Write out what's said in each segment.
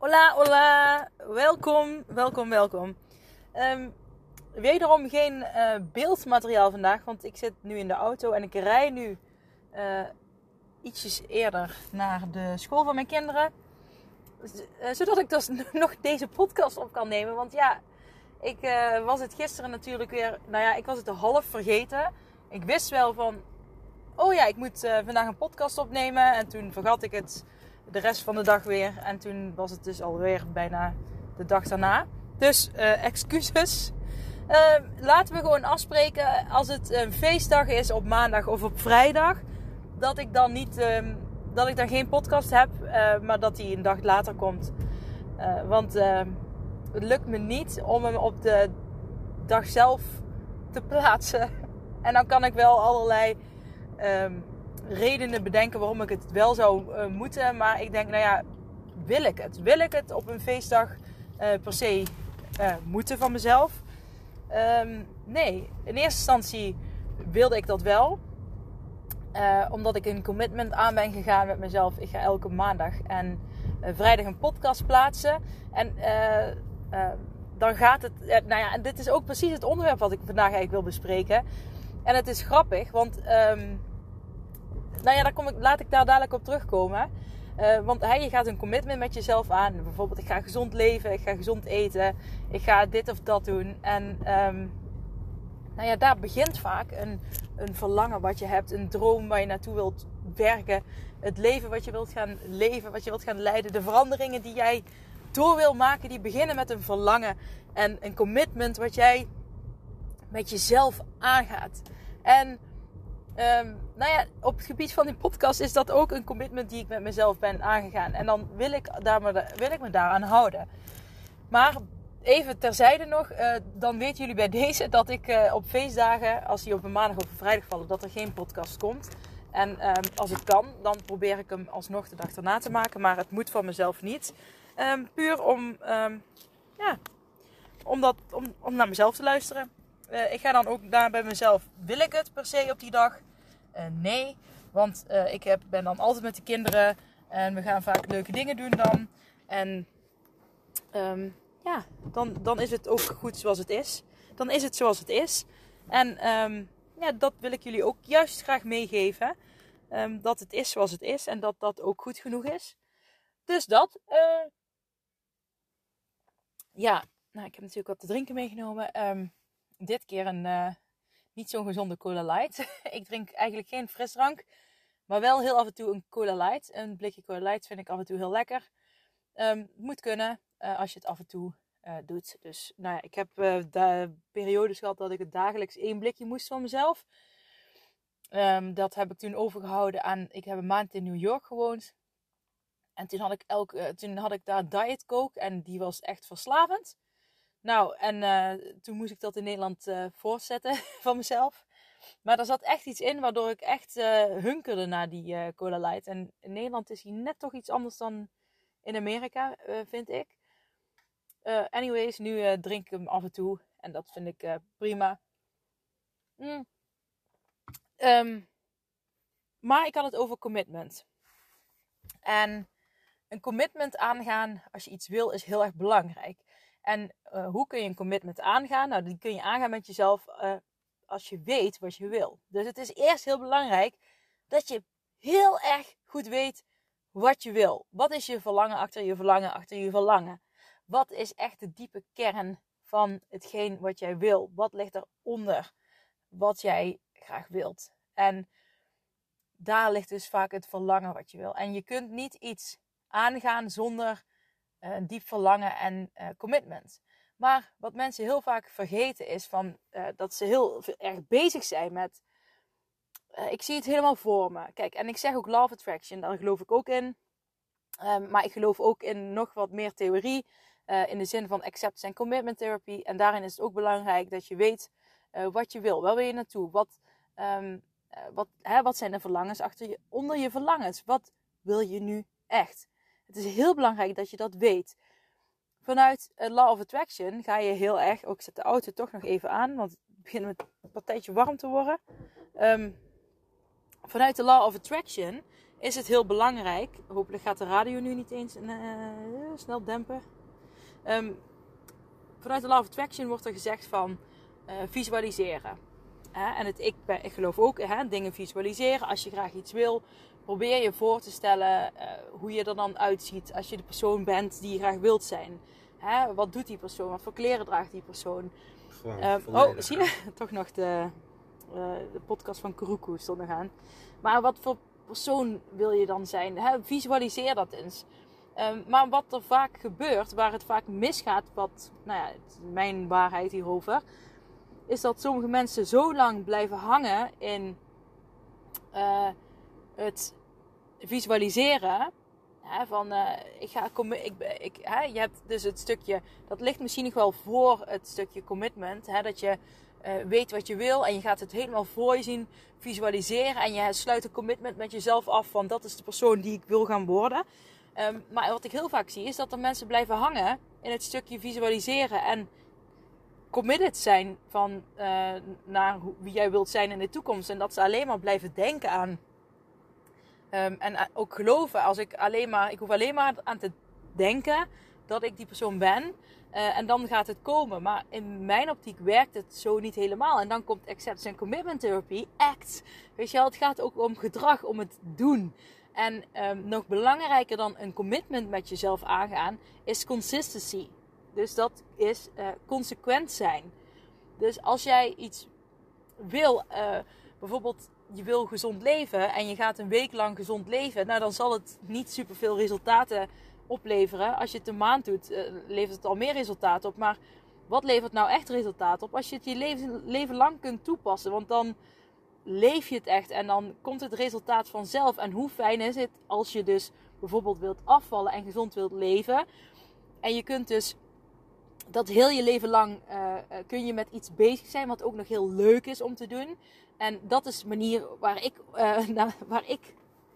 Hola, hola. Welkom, welkom, welkom. Um, wederom geen uh, beeldmateriaal vandaag, want ik zit nu in de auto en ik rij nu uh, ietsjes eerder naar de school van mijn kinderen. Uh, zodat ik dus nog deze podcast op kan nemen. Want ja, ik was het gisteren natuurlijk weer. Nou ja, ik was het half vergeten. Ik wist wel van. Oh ja, ik moet vandaag een podcast opnemen. En toen vergat ik het de rest van de dag weer. En toen was het dus alweer bijna de dag daarna. Dus uh, excuses. Uh, laten we gewoon afspreken als het een feestdag is op maandag of op vrijdag. Dat ik dan niet, uh, dat ik dan geen podcast heb, uh, maar dat die een dag later komt. want het lukt me niet om hem op de dag zelf te plaatsen. En dan kan ik wel allerlei redenen bedenken waarom ik het wel zou uh, moeten. Maar ik denk, nou ja, wil ik het? Wil ik het op een feestdag uh, per se uh, moeten van mezelf? Um, nee, in eerste instantie wilde ik dat wel. omdat ik een commitment aan ben gegaan met mezelf. Ik ga elke maandag en vrijdag een podcast plaatsen. En dan gaat het. nou ja, en dit is ook precies het onderwerp wat ik vandaag eigenlijk wil bespreken. En het is grappig, want. Um, nou ja, daar kom ik, laat ik daar dadelijk op terugkomen. Uh, want hey, je gaat een commitment met jezelf aan. Bijvoorbeeld, ik ga gezond leven, ik ga gezond eten, ik ga dit of dat doen. En um, nou ja, daar begint vaak een, een verlangen wat je hebt, een droom waar je naartoe wilt werken. Het leven wat je wilt gaan leven, wat je wilt gaan leiden. De veranderingen die jij door wil maken, die beginnen met een verlangen en een commitment wat jij met jezelf aangaat. En Um, nou ja, op het gebied van die podcast is dat ook een commitment die ik met mezelf ben aangegaan. En dan wil ik, daar wil ik me daaraan houden. Maar even terzijde nog, uh, dan weten jullie bij deze dat ik uh, op feestdagen, als die op een maandag of een vrijdag vallen, dat er geen podcast komt. En um, als het kan, dan probeer ik hem alsnog de dag erna te maken. Maar het moet van mezelf niet. Um, puur om, ja, om, dat, om, om naar mezelf te luisteren. Uh, ik ga dan ook daar bij mezelf. Wil ik het per se op die dag? Uh, nee. Want uh, ik heb, ben dan altijd met de kinderen. En we gaan vaak leuke dingen doen dan. En um, ja, dan, dan is het ook goed zoals het is. Dan is het zoals het is. En um, ja, dat wil ik jullie ook juist graag meegeven. Um, dat het is zoals het is. En dat dat ook goed genoeg is. Dus dat. ja, nou, ik heb natuurlijk wat te drinken meegenomen. Dit keer een niet zo'n gezonde cola light. ik drink eigenlijk geen frisdrank. Maar wel heel af en toe een cola light. Een blikje cola light vind ik af en toe heel lekker. Um, moet kunnen uh, als je het af en toe uh, doet. Dus nou ja, ik heb de periodes gehad dat ik het dagelijks één blikje moest van mezelf. Um, dat heb ik toen overgehouden aan. Ik heb een maand in New York gewoond. En toen had ik, elke, toen had ik daar Diet Coke. En die was echt verslavend. Nou, en uh, toen moest ik dat in Nederland uh, voortzetten van mezelf. Maar er zat echt iets in waardoor ik echt uh, hunkerde naar die Cola Light. En in Nederland is hij net toch iets anders dan in Amerika, vind ik. anyways, nu drink ik hem af en toe. En dat vind ik prima. Mm. Um, maar ik had het over commitment. En een commitment aangaan als je iets wil is heel erg belangrijk. En uh, hoe kun je een commitment aangaan? Nou, die kun je aangaan met jezelf uh, als je weet wat je wil. Dus het is eerst heel belangrijk dat je heel erg goed weet wat je wil. Wat is je verlangen achter je verlangen achter je verlangen? Wat is echt de diepe kern van hetgeen wat jij wil? Wat ligt eronder wat jij graag wilt? En daar ligt dus vaak het verlangen wat je wil. En je kunt niet iets aangaan zonder eh, een diep verlangen en uh, commitment. Maar wat mensen heel vaak vergeten is van, uh, dat ze heel erg bezig zijn met eh, ik zie het helemaal voor me. Kijk, en ik zeg ook of attraction, daar geloof ik ook in. Ehm, maar ik geloof ook in nog wat meer theorie. In de zin van acceptance en commitment therapy. En daarin is het ook belangrijk dat je weet wat je wil. Waar wil je naartoe? Wat, um, wat, hè, wat zijn de verlangens achter je, onder je verlangens? Wat wil je nu echt? Het is heel belangrijk dat je dat weet. Vanuit Law of Attraction ga je heel erg. Oh, ik zet de auto toch nog even aan, want het begint met een partijtje warm te worden. Um, vanuit de Law of Attraction is het heel belangrijk. Hopelijk gaat de radio nu niet eens uh, snel dempen. Um, vanuit de Law of Attraction wordt er gezegd van uh, visualiseren. En het, ik, ben, ik geloof ook hè, dingen visualiseren. Als je graag iets wil, probeer je voor te stellen uh, hoe je er dan uitziet als je de persoon bent die je graag wilt zijn. Hè? Wat doet die persoon? Wat voor kleren draagt die persoon? Gewoon oh, zie je? Toch nog de, uh, de podcast van Kuruku stond nog aan. Maar wat voor persoon wil je dan zijn? Hè? Visualiseer dat eens. Um, maar wat er vaak gebeurt, waar het vaak misgaat, wat, nou ja, mijn waarheid hierover, is dat sommige mensen zo lang blijven hangen in uh, het visualiseren. Hè, van uh, ik ga ik, ik, hè, je hebt dus het stukje, dat ligt misschien nog wel voor het stukje commitment. Hè, dat je uh, weet wat je wil en je gaat het helemaal voor je zien visualiseren. En je sluit een commitment met jezelf af van dat is de persoon die ik wil gaan worden. Um, maar wat ik heel vaak zie is dat er mensen blijven hangen in het stukje visualiseren en committed zijn van, uh, naar wie jij wilt zijn in de toekomst. En dat ze alleen maar blijven denken aan. Um, en ook geloven als ik alleen maar, ik hoef alleen maar aan te denken dat ik die persoon ben. Uh, en dan gaat het komen. Maar in mijn optiek werkt het zo niet helemaal. En dan komt acceptance en commitment therapy, ACT. Weet je wel, het gaat ook om gedrag, om het doen. En um, nog belangrijker dan een commitment met jezelf aangaan, is consistency. Dus dat is uh, consequent zijn. Dus als jij iets wil, uh, bijvoorbeeld je wil gezond leven en je gaat een week lang gezond leven, nou dan zal het niet superveel resultaten opleveren. Als je het een maand doet, uh, levert het al meer resultaat op. Maar wat levert nou echt resultaat op? Als je het je leven, leven lang kunt toepassen. Want dan leef je het echt en dan komt het resultaat vanzelf. En hoe fijn is het als je dus bijvoorbeeld wilt afvallen en gezond wilt leven. En je kunt dus dat heel je leven lang uh, kun je met iets bezig zijn wat ook nog heel leuk is om te doen. En dat is de manier waar ik, uh, nou, waar ik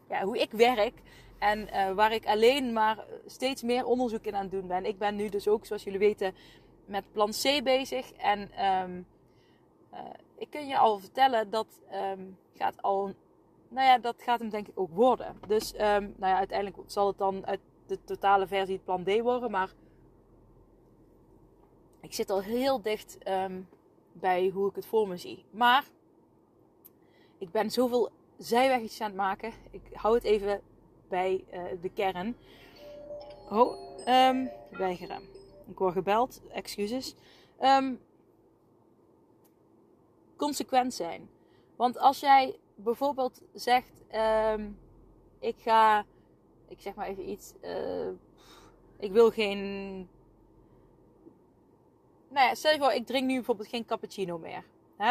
ja, hoe ik werk. En waar ik alleen maar steeds meer onderzoek in aan het doen ben. Ik ben nu dus ook, zoals jullie weten, met plan C bezig. En uh, ik kan je al vertellen dat um, gaat al. Nou ja, dat gaat hem denk ik ook worden. Dus um, nou ja, uiteindelijk zal het dan uit de totale versie het plan D worden. Maar ik zit al heel dicht bij hoe ik het voor me zie. Maar ik ben zoveel zijwegjes aan het maken. Ik hou het even bij uh, de kern. Oh, um, weigeren. Ik word gebeld, excuses. Um, consequent zijn. Want als jij bijvoorbeeld zegt: um, Ik ga, ik zeg maar even iets. Uh, ik wil geen. Nou ja, stel je voor, ik drink nu bijvoorbeeld geen cappuccino meer.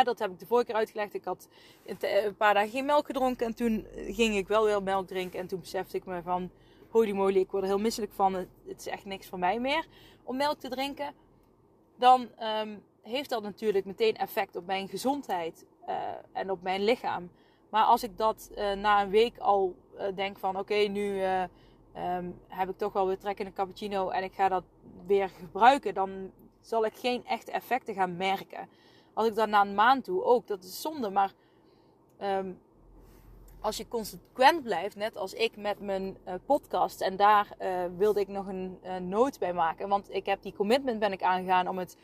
Dat heb ik de vorige keer uitgelegd. Ik had een paar dagen geen melk gedronken. En toen ging ik wel weer melk drinken. En toen besefte ik me van... Holy moly, ik word er heel misselijk van. Het is echt niks voor mij meer om melk te drinken. Dan um, heeft dat natuurlijk meteen effect op mijn gezondheid. Uh, en op mijn lichaam. Maar als ik dat uh, na een week al uh, denk van... Oké, nu um, heb ik toch wel weer trek in een cappuccino. En ik ga dat weer gebruiken. Dan zal ik geen echte effecten gaan merken. Als ik dan na een maand doe, ook, dat is zonde. Maar um, als je consequent blijft, net als ik met mijn uh, podcast. En daar uh, wilde ik nog een uh, noot bij maken. Want ik heb die commitment ben ik aangegaan om het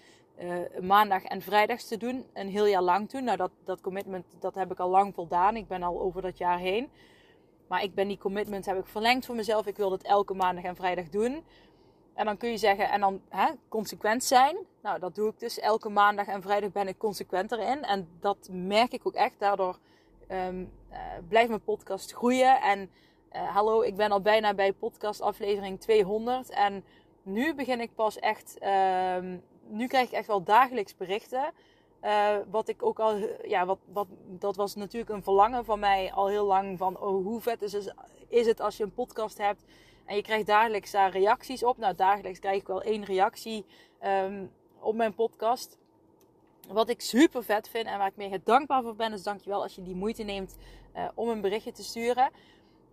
maandag en vrijdags te doen. Een heel jaar lang toen. Nou, dat, dat commitment dat heb ik al lang voldaan. Ik ben al over dat jaar heen. Maar ik ben die commitment heb ik verlengd voor mezelf. Ik wil het elke maandag en vrijdag doen. En dan kun je zeggen, en dan hè, consequent zijn. Nou, dat doe ik dus. Elke maandag en vrijdag ben ik consequent erin. En dat merk ik ook echt. Daardoor um, blijft mijn podcast groeien. En uh, hallo, ik ben al bijna bij podcast aflevering 200. En nu begin ik pas echt. Um, nu krijg ik echt wel dagelijks berichten. Uh, wat ik ook al, ja, wat, wat, dat was natuurlijk een verlangen van mij al heel lang. Van oh, hoe vet is is het als je een podcast hebt en je krijgt dagelijks daar reacties op. Nou, dagelijks krijg ik wel één reactie um, op mijn podcast. Wat ik super vet vind en waar ik mega dankbaar voor ben, is dankjewel als je die moeite neemt uh, om een berichtje te sturen.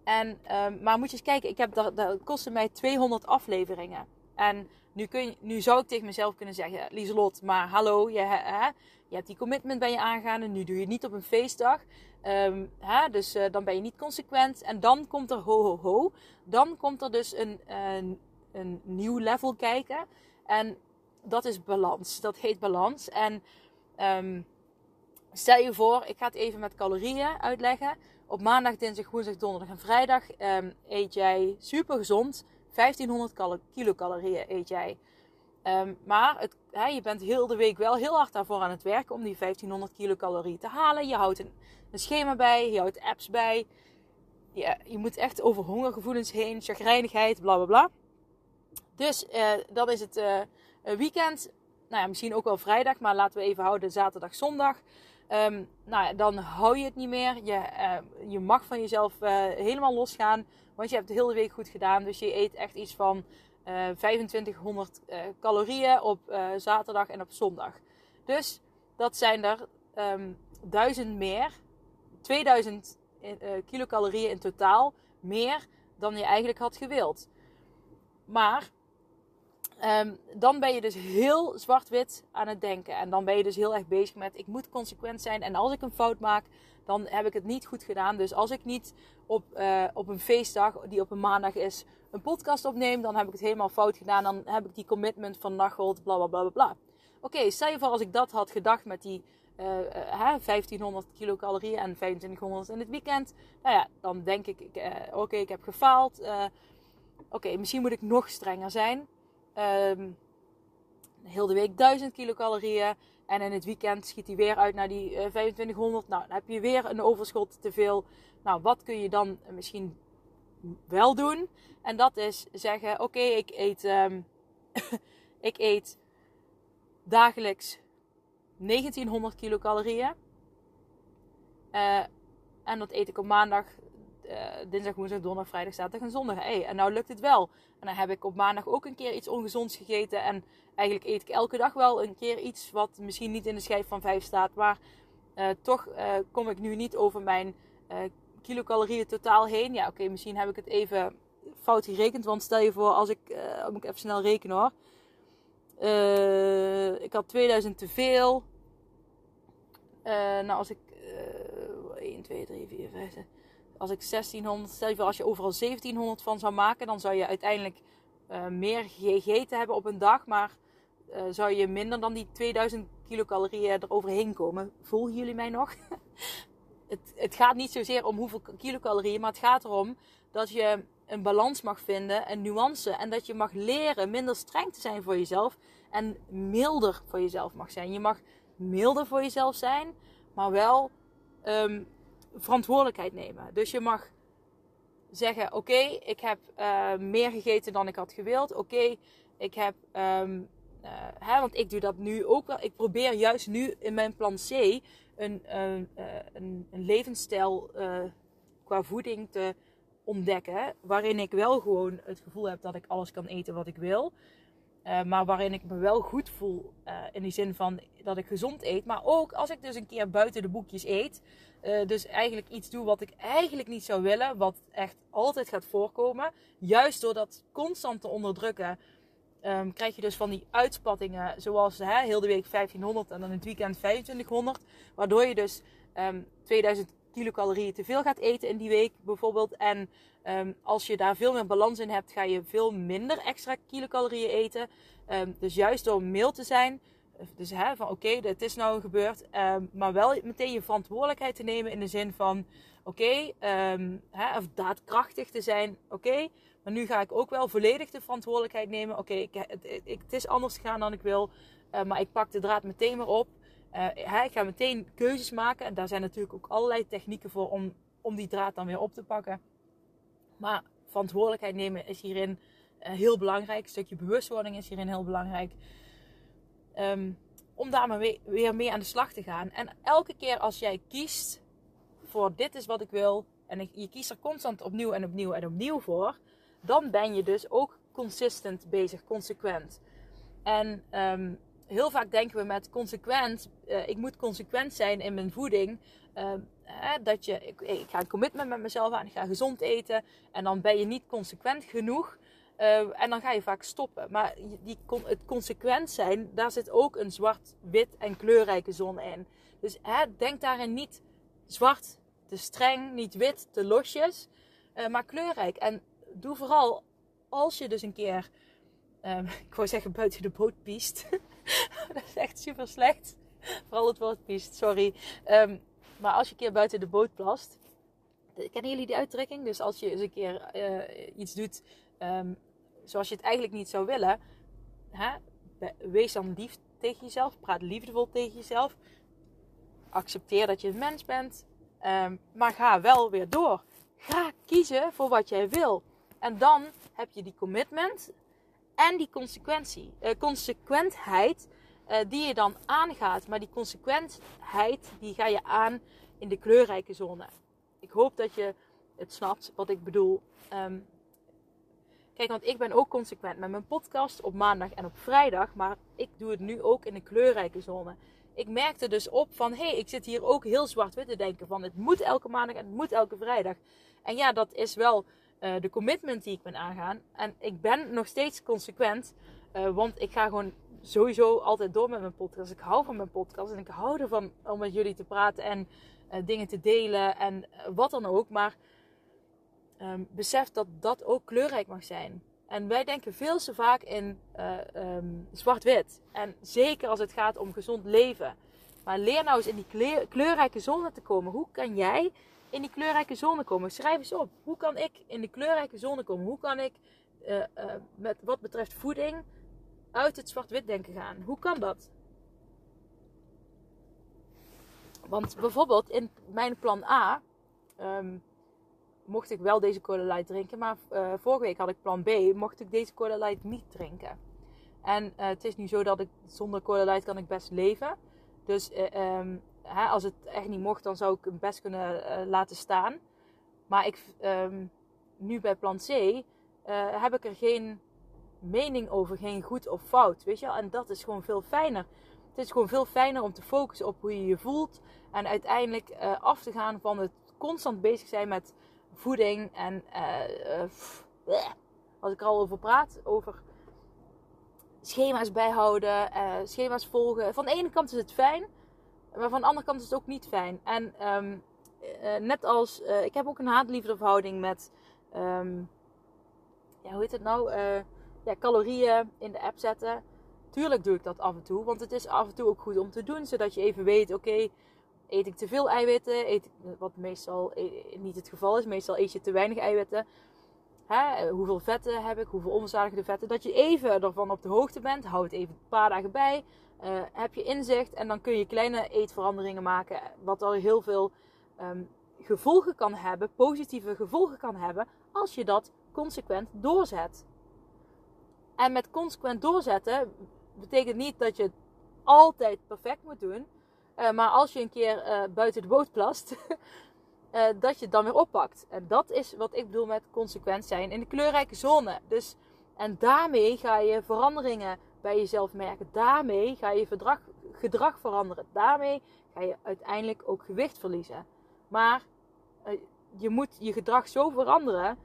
En, um, maar moet je eens kijken, ik heb dat, dat kostte mij 200 afleveringen. En nu, kun je, nu zou ik tegen mezelf kunnen zeggen, Lieselot, maar hallo, je, hè, je hebt die commitment bij je aangaan en nu doe je het niet op een feestdag. Um, hè, dus uh, dan ben je niet consequent. En dan komt er ho ho ho. Dan komt er dus een, een, een nieuw level kijken. En dat is balans. Dat heet balans. En um, stel je voor, ik ga het even met calorieën uitleggen. Op maandag, dinsdag, woensdag, donderdag en vrijdag um, eet jij super gezond. 1500 kilocalorieën eet jij. Um, maar het, he, je bent heel de week wel heel hard daarvoor aan het werken om die 1500 kilocalorieën te halen. Je houdt een, een, schema bij, je houdt apps bij. Je, je moet echt over hongergevoelens heen, chagrijnigheid, bla bla bla. Dus uh, dan is het uh, weekend, nou ja, misschien ook wel vrijdag, maar laten we even houden zaterdag, zondag. Um, nou ja, dan hou je het niet meer. Je, uh, je mag van jezelf helemaal losgaan, want je hebt de hele week goed gedaan. Dus je eet echt iets van 2500 uh, calorieën op uh, zaterdag en op zondag. Dus dat zijn er um, 1000 meer, 2000 in, uh, kilocalorieën in totaal meer dan je eigenlijk had gewild. Maar um, dan ben je dus heel zwart-wit aan het denken. En dan ben je dus heel erg bezig met: ik moet consequent zijn. En als ik een fout maak, dan heb ik het niet goed gedaan. Dus als ik niet op, op een feestdag, die op een maandag is, een podcast opneem, dan heb ik het helemaal fout gedaan. Dan heb ik die commitment van Nachtgold, bla bla bla. Oké, okay, stel je voor als ik dat had gedacht met die uh, uh, 1500 kilocalorieën en 2500 in het weekend. Nou ja, dan denk ik, uh, oké, ik heb gefaald. Uh, oké, misschien moet ik nog strenger zijn. Um, heel de week 1000 kilocalorieën. En in het weekend schiet hij weer uit naar die 2500. Nou, dan heb je weer een overschot te veel. Nou, wat kun je dan misschien wel doen? En dat is zeggen: Oké, ik eet. Um, ik eet dagelijks 1900 kilocalorieën. Uh, en dat eet ik op maandag, uh, dinsdag, woensdag, donderdag, vrijdag, zaterdag en zondag. Hey, en nou lukt het wel. En dan heb ik op maandag ook een keer iets ongezonds gegeten. En eigenlijk eet ik elke dag wel een keer iets wat misschien niet in de schijf van 5 staat. Maar uh, toch kom ik nu niet over mijn kilocalorieën totaal heen. Ja, oké, misschien heb ik het even fout gerekend. Want stel je voor, als ik, uh, moet ik even snel rekenen hoor. Uh, ik had 2000 te veel. Uh, nou, als ik 1, 2, 3, 4, 5, 6. Als ik 1600, stel je voor, als je overal 1700 van zou maken, dan zou je uiteindelijk meer gegeten hebben op een dag. Maar zou je minder dan die 2000 kilocalorieën eroverheen komen. Volgen jullie mij nog? het, het gaat niet zozeer om hoeveel kilocalorieën, maar het gaat erom dat je een balans mag vinden, een nuance. En dat je mag leren minder streng te zijn voor jezelf en milder voor jezelf mag zijn. Je mag milder voor jezelf zijn, maar wel um, verantwoordelijkheid nemen. Dus je mag zeggen: Oké, ik heb uh, meer gegeten dan ik had gewild. Oké, ik heb. Um, uh, hè, want ik doe dat nu ook wel. Ik probeer juist nu in mijn plan C een, een, een, een levensstijl uh, qua voeding te ontdekken. Waarin ik wel gewoon het gevoel heb dat ik alles kan eten wat ik wil. Maar waarin ik me wel goed voel. In die zin van dat ik gezond eet. Maar ook als ik dus een keer buiten de boekjes eet. Dus eigenlijk iets doe wat ik eigenlijk niet zou willen. Wat echt altijd gaat voorkomen. Juist door dat constant te onderdrukken. Um, krijg je dus van die uitspattingen. Zoals hè, heel de week 1500 en dan in het weekend 2500. Waardoor je dus um, 2000 kilocalorieën te veel gaat eten in die week bijvoorbeeld. En um, als je daar veel meer balans in hebt, ga je veel minder extra kilocalorieën eten. Dus juist door mild te zijn. Dus hè, van oké, dit is nou gebeurd. Maar wel meteen je verantwoordelijkheid te nemen in de zin van oké, of daadkrachtig te zijn. Oké, maar nu ga ik ook wel volledig de verantwoordelijkheid nemen. Oké, ik, het, is anders gegaan dan ik wil. Uh, maar ik pak de draad meteen weer op. Uh, ik ga meteen keuzes maken. En daar zijn natuurlijk ook allerlei technieken voor om, om die draad dan weer op te pakken. Maar verantwoordelijkheid nemen is hierin uh, heel belangrijk. Een stukje bewustwording is hierin heel belangrijk. Um, om daar weer mee aan de slag te gaan. En elke keer als jij kiest voor dit is wat ik wil, en je kiest er constant opnieuw en opnieuw en opnieuw voor, dan ben je dus ook consistent bezig, consequent. En ehm, heel vaak denken we met consequent, uh, ik moet consequent zijn in mijn voeding. Uh, dat je, ik, ga een commitment met mezelf aan, ik ga gezond eten. En dan ben je niet consequent genoeg. Uh, en dan ga je vaak stoppen. Maar die, het consequent zijn, daar zit ook een zwart, wit en kleurrijke zon in. Dus hè, denk daarin niet zwart, te streng, niet wit, te losjes, uh, maar kleurrijk. En doe vooral als je dus een keer, um, ik wou zeggen buiten de boot piest. dat is echt super slecht. Vooral het woord piest, sorry. Um, maar als je een keer buiten de boot plast. Kennen jullie die uitdrukking? Dus als je eens een keer uh, iets doet um, zoals je het eigenlijk niet zou willen. Hè? Wees dan lief tegen jezelf. Praat liefdevol tegen jezelf. Accepteer dat je een mens bent. Maar ga wel weer door. Ga kiezen voor wat jij wil. En dan heb je die commitment en die consequentie, uh, consequentheid uh, die je dan aangaat. Maar die consequentheid die ga je aan in de kleurrijke zone. Ik hoop dat je het snapt wat ik bedoel. Um, kijk, want ik ben ook consequent met mijn podcast op maandag en op vrijdag. Maar ik doe het nu ook in de kleurrijke zone. Ik merkte dus op van, hé, hey, ik zit hier ook heel zwart-wit te denken. Van, het moet elke maandag en het moet elke vrijdag. En ja, dat is wel uh, de commitment die ik ben aangaan. En ik ben nog steeds consequent. Uh, want ik ga gewoon sowieso altijd door met mijn podcast. Ik hou van mijn podcast en ik hou ervan om met jullie te praten en uh, dingen te delen en wat dan ook. Maar um, besef dat dat ook kleurrijk mag zijn. En wij denken veel te vaak in um, zwart-wit. En zeker als het gaat om gezond leven. Maar leer nou eens in die kleurrijke zone te komen. Hoe kan jij in die kleurrijke zone komen. Schrijf eens op. Hoe kan ik in de kleurrijke zone komen? Hoe kan ik uh, uh, met wat betreft voeding uit het zwart-wit denken gaan? Hoe kan dat? Want bijvoorbeeld in mijn plan A um, mocht ik wel deze Cola Light drinken. Maar uh, vorige week had ik plan B. Mocht ik deze Cola Light niet drinken. En het is nu zo dat ik zonder Cola Light kan ik best leven. Dus um, hè, als het echt niet mocht, dan zou ik hem best kunnen uh, laten staan. Maar ik, um, nu bij plan C uh, heb ik er geen mening over, geen goed of fout. Weet je? En dat is gewoon veel fijner. Het is gewoon veel fijner om te focussen op hoe je je voelt. En uiteindelijk uh, af te gaan van het constant bezig zijn met voeding. En pff, als ik er al over praat, over schema's bijhouden, schema's volgen. Van de ene kant is het fijn. Maar van de andere kant is het ook niet fijn. En um, uh, net als, uh, ik heb ook een haat-liefde verhouding met, um, ja, hoe heet het nou? Uh, ja, calorieën in de app zetten. Tuurlijk doe ik dat af en toe, want het is af en toe ook goed om te doen, zodat je even weet, oké, eet ik te veel eiwitten? Eet wat meestal niet het geval is, meestal eet je te weinig eiwitten. Hè? Hoeveel vetten heb ik? Hoeveel onverzadigde vetten? Dat je even ervan op de hoogte bent. Houd het even een paar dagen bij. Uh, heb je inzicht en dan kun je kleine eetveranderingen maken. Wat al heel veel um, gevolgen kan hebben, positieve gevolgen kan hebben, als je dat consequent doorzet. En met consequent doorzetten betekent niet dat je het altijd perfect moet doen. Uh, maar als je een keer uh, buiten de boot plast, dat je het dan weer oppakt. En dat is wat ik bedoel met consequent zijn in de kleurrijke zone. Dus, en daarmee ga je veranderingen bij jezelf merken. Daarmee ga je gedrag, veranderen. Daarmee ga je uiteindelijk ook gewicht verliezen. Maar uh, je moet je gedrag zo veranderen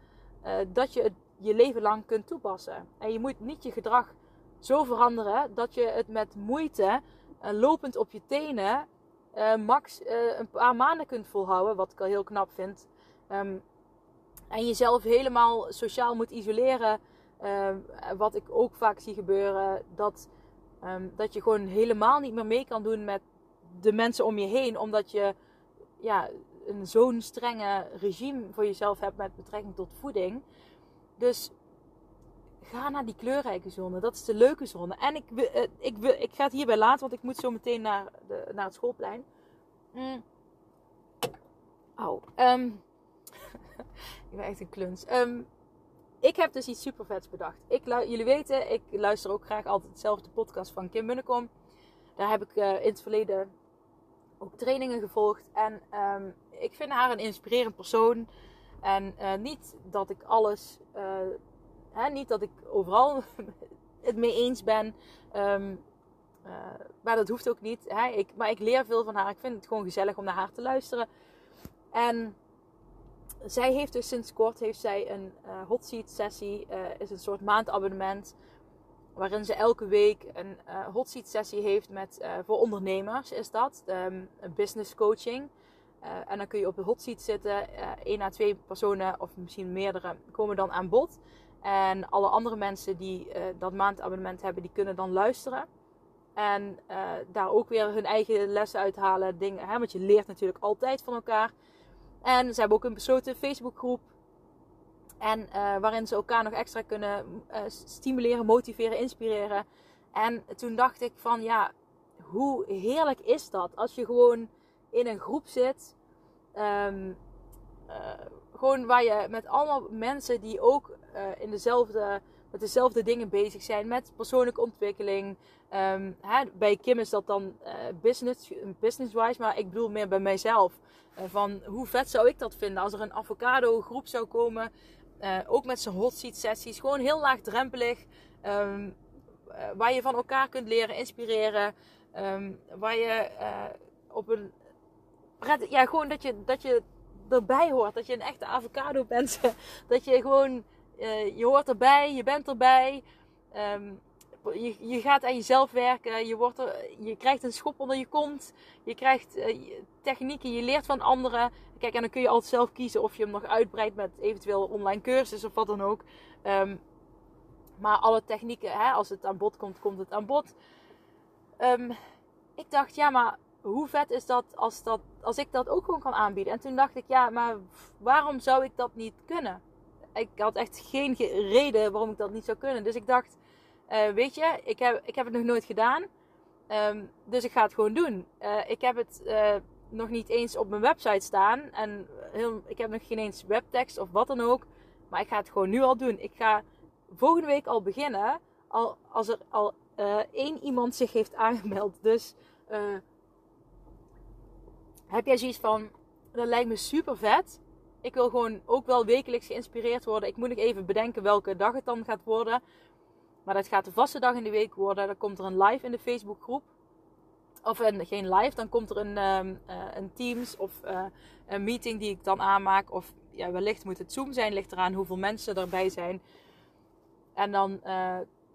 uh, dat je het je leven lang kunt toepassen. En je moet niet je gedrag zo veranderen dat je het met moeite, uh, lopend op je tenen, max een paar maanden kunt volhouden. Wat ik al heel knap vind. Um, en jezelf helemaal sociaal moet isoleren uh, wat ik ook vaak zie gebeuren, dat, um, dat je gewoon helemaal niet meer mee kan doen met de mensen om je heen, omdat je ja, een zo'n strenge regime voor jezelf hebt met betrekking tot voeding. Dus ga naar die kleurrijke zone. Dat is de leuke zone. En ik, uh, ik, ik ga het hierbij laten, want ik moet zo meteen naar, de, naar het schoolplein. Mm. Um, ik ben echt een kluns. Ik heb dus iets super vets bedacht. Ik, jullie weten, ik luister ook graag altijd hetzelfde podcast van Kim Munnekom. Daar heb ik in het verleden ook trainingen gevolgd. En ehm, ik vind haar een inspirerend persoon. En niet dat ik alles, hè, niet dat ik overal het mee eens ben. Uh, maar dat hoeft ook niet. Hè? Ik, maar ik leer veel van haar. Ik vind het gewoon gezellig om naar haar te luisteren. En zij heeft dus sinds kort heeft zij een uh, hot seat sessie. Uh, is een soort maandabonnement. Waarin ze elke week een uh, hot seat sessie heeft met, voor ondernemers. Is dat. Um, een business coaching. en dan kun je op de hot seat zitten. één à twee personen of misschien meerdere komen dan aan bod. En alle andere mensen die dat maandabonnement hebben, die kunnen dan luisteren. En daar ook weer hun eigen lessen uithalen. Dingen, hè, want je leert natuurlijk altijd van elkaar. En ze hebben ook een besloten Facebookgroep. En uh, waarin ze elkaar nog extra kunnen uh, stimuleren, motiveren, inspireren. En toen dacht ik van ja, hoe heerlijk is dat als je gewoon in een groep zit. Um, gewoon waar je met allemaal mensen die ook in dezelfde met dezelfde dingen bezig zijn. Met persoonlijke ontwikkeling. Um, hè, bij Kim is dat dan uh, business, business-wise. Maar ik bedoel meer bij mijzelf. Uh, van hoe vet zou ik dat vinden als er een avocado groep zou komen. Uh, ook met zijn hot seat sessies. Gewoon heel laagdrempelig. Um, waar je van elkaar kunt leren, inspireren. Um, waar je op een... Ja, gewoon dat je, dat je erbij hoort. Dat je een echte avocado bent. dat je gewoon uh, je hoort erbij, je bent erbij. Um, je, je gaat aan jezelf werken. Je, wordt er, je krijgt een schop onder je kont. Je krijgt uh, technieken, je leert van anderen. Kijk, en dan kun je altijd zelf kiezen of je hem nog uitbreidt met eventueel online cursus of wat dan ook. Um, maar alle technieken, hè, als het aan bod komt, komt het aan bod. Um, ik dacht, ja, maar hoe vet is dat als, dat als ik dat ook gewoon kan aanbieden? En toen dacht ik, ja, maar waarom zou ik dat niet kunnen? Ik had echt geen reden waarom ik dat niet zou kunnen. Dus ik dacht, uh, weet je, ik heb, ik heb het nog nooit gedaan. Um, dus ik ga het gewoon doen. Uh, ik heb het uh, nog niet eens op mijn website staan. En heel, ik heb nog geen eens webtekst of wat dan ook. Maar ik ga het gewoon nu al doen. Ik ga volgende week al beginnen. Al, als er al één iemand zich heeft aangemeld. Dus heb jij zoiets van, dat lijkt me super vet ik wil gewoon ook wel wekelijks geïnspireerd worden. Ik moet nog even bedenken welke dag het dan gaat worden. Maar dat gaat de vaste dag in de week worden. Dan komt er een live in de Facebookgroep. Of een, geen live, dan komt er een, um, uh, een Teams of uh, een meeting die ik dan aanmaak. Of ja, wellicht moet het Zoom zijn, ligt eraan hoeveel mensen erbij zijn. En dan,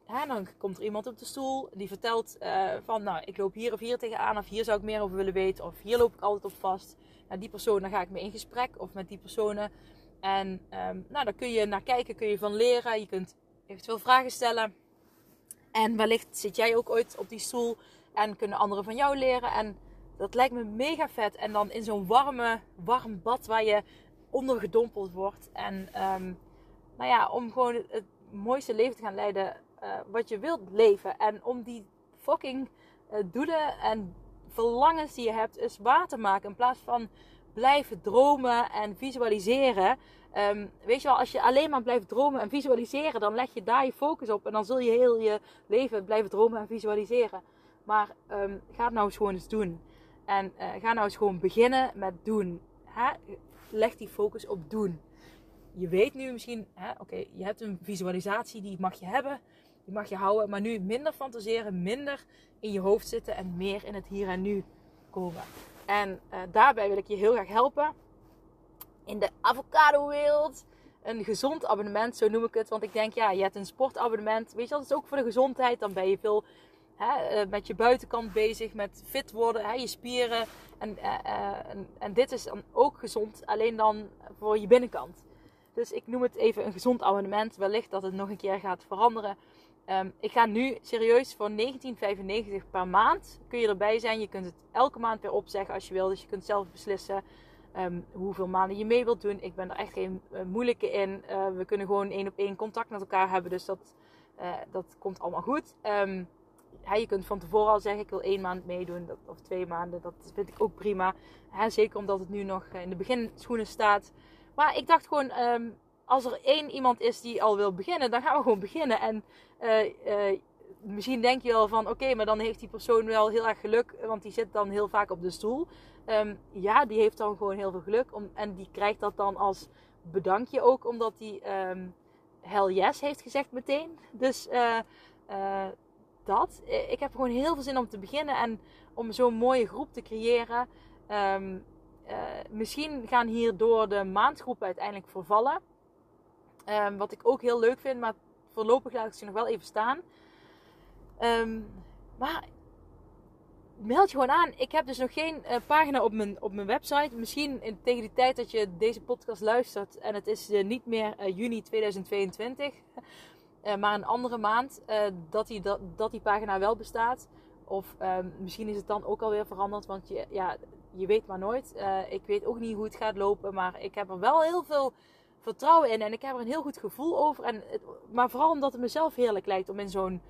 dan komt er iemand op de stoel die vertelt van, nou, ik loop hier of hier tegenaan. Of hier zou ik meer over willen weten. Of hier loop ik altijd op vast naar die persoon, dan ga ik mee in gesprek of met die personen. En um, nou, daar kun je naar kijken, kun je van leren. Je kunt eventueel vragen stellen. En wellicht zit jij ook ooit op die stoel en kunnen anderen van jou leren. En dat lijkt me mega vet. En dan in zo'n warme, warm bad waar je ondergedompeld wordt. En um, nou ja, om gewoon het mooiste leven te gaan leiden uh, wat je wilt leven. En om die fucking uh, doelen en verlangens die je hebt is waar te maken. In plaats van blijven dromen en visualiseren. Um, weet je wel, als je alleen maar blijft dromen en visualiseren, dan leg je daar je focus op. En dan zul je heel je leven blijven dromen en visualiseren. Maar um, ga nou eens gewoon eens doen. En uh, ga nou eens gewoon beginnen met doen. Hè? Leg die focus op doen. Je weet nu misschien, oké, je hebt een visualisatie, die mag je hebben. Die mag je houden. Maar nu minder fantaseren, minder in je hoofd zitten en meer in het hier en nu komen. En uh, daarbij wil ik je heel graag helpen. In de avocado-wereld. Een gezond abonnement, zo noem ik het. Want ik denk, ja, je hebt een sportabonnement. Weet je, dat is ook voor de gezondheid. Dan ben je veel hè, uh, met je buitenkant bezig, met fit worden, je spieren. En, uh, en, en, dit is dan ook gezond, alleen dan voor je binnenkant. Dus ik noem het even een gezond abonnement. Wellicht dat het nog een keer gaat veranderen. Um, ik ga nu serieus voor 19,95 per maand. Kun je erbij zijn. Je kunt het elke maand weer opzeggen als je wil. Dus je kunt zelf beslissen um, hoeveel maanden je mee wilt doen. Ik ben er echt geen uh, moeilijke in. Uh, we kunnen gewoon één op één contact met elkaar hebben. Dus dat, uh, dat komt allemaal goed. Um, je kunt van tevoren al zeggen: ik wil één maand meedoen. Of twee maanden. Dat vind ik ook prima. Zeker omdat het nu nog in de beginschoenen staat. Maar ik dacht gewoon als er één iemand is die al wil beginnen, dan gaan we gewoon beginnen. En uh, uh, misschien denk je wel van oké, maar dan heeft die persoon wel heel erg geluk, want die zit dan heel vaak op de stoel. Ehm, ja, die heeft dan gewoon heel veel geluk. Om, en die krijgt dat dan als bedankje ook, omdat hij um, hell yes heeft gezegd meteen. Dus uh, dat. Ik heb gewoon heel veel zin om te beginnen en om zo'n mooie groep te creëren. Uh, misschien gaan hierdoor de maandgroepen uiteindelijk vervallen. Um, wat ik ook heel leuk vind, maar voorlopig laat ik ze nog wel even staan. Um, maar meld je gewoon aan. Ik heb dus nog geen uh, pagina op mijn, op mijn website. Misschien in, tegen die tijd dat je deze podcast luistert en het is uh, niet meer uh, juni 2022, maar een andere maand, dat, die, dat, dat die pagina wel bestaat. Of um, misschien is het dan ook alweer veranderd, want je, ja, je weet maar nooit. ik weet ook niet hoe het gaat lopen, maar ik heb er wel heel veel vertrouwen in en ik heb er een heel goed gevoel over. En het, maar vooral omdat het mezelf heerlijk lijkt om in zo'n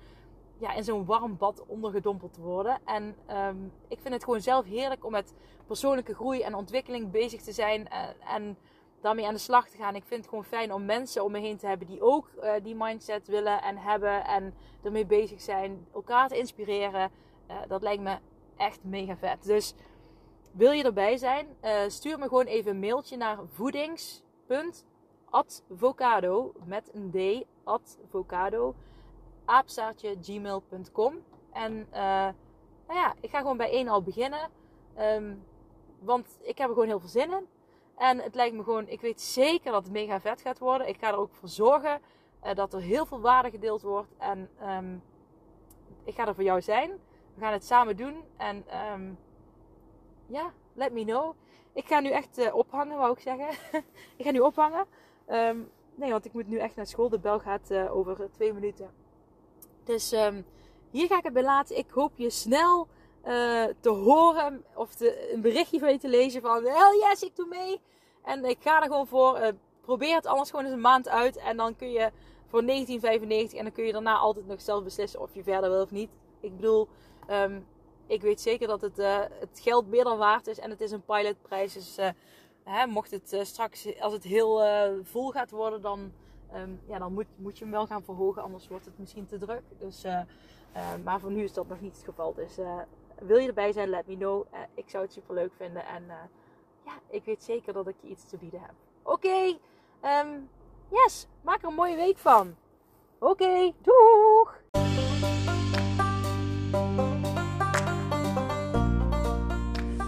ja, in zo'n warm bad ondergedompeld te worden. En um, ik vind het gewoon zelf heerlijk om met persoonlijke groei en ontwikkeling bezig te zijn. En, eh, en daarmee aan de slag te gaan. Ik vind het gewoon fijn om mensen om me heen te hebben die ook uh, die mindset willen en hebben. En ermee bezig zijn. Elkaar te inspireren. Uh, dat lijkt me echt mega vet. Dus wil je erbij zijn? stuur me gewoon even een mailtje naar voedings.advocado met een D. Advocado aapstaartje gmail.com. En uh, nou ja, ik ga gewoon bij één al beginnen. Um, want ik heb er gewoon heel veel zin in. En het lijkt me gewoon, ik weet zeker dat het mega vet gaat worden. Ik ga er ook voor zorgen uh, dat er heel veel waarde gedeeld wordt. En um, ik ga er voor jou zijn. We gaan het samen doen. En um, ja, let me know. Ik ga nu echt uh, ophangen, wou ik zeggen. ik ga nu ophangen. Um, nee, want ik moet nu echt naar school. De bel gaat uh, over twee minuten. Dus um, hier ga ik het bij laten. Ik hoop je snel uh, te horen of een berichtje van je te lezen van hell yes, ik doe mee. En ik ga er gewoon voor. Uh, probeer het anders gewoon eens een maand uit. En dan kun je voor 1995 en dan kun je daarna altijd nog zelf beslissen of je verder wil of niet. Ik bedoel, um, ik weet zeker dat het, het geld meer dan waard is. En het is een pilotprijs. Dus hè, mocht het straks, als het heel vol gaat worden, dan um, ja, dan moet, moet je hem wel gaan verhogen, anders wordt het misschien te druk. Dus, maar voor nu is dat nog niet het geval. Dus wil je erbij zijn, let me know. ik zou het super leuk vinden. En ja, ik weet zeker dat ik je iets te bieden heb. Oké, um, yes, maak er een mooie week van. Oké, doeg!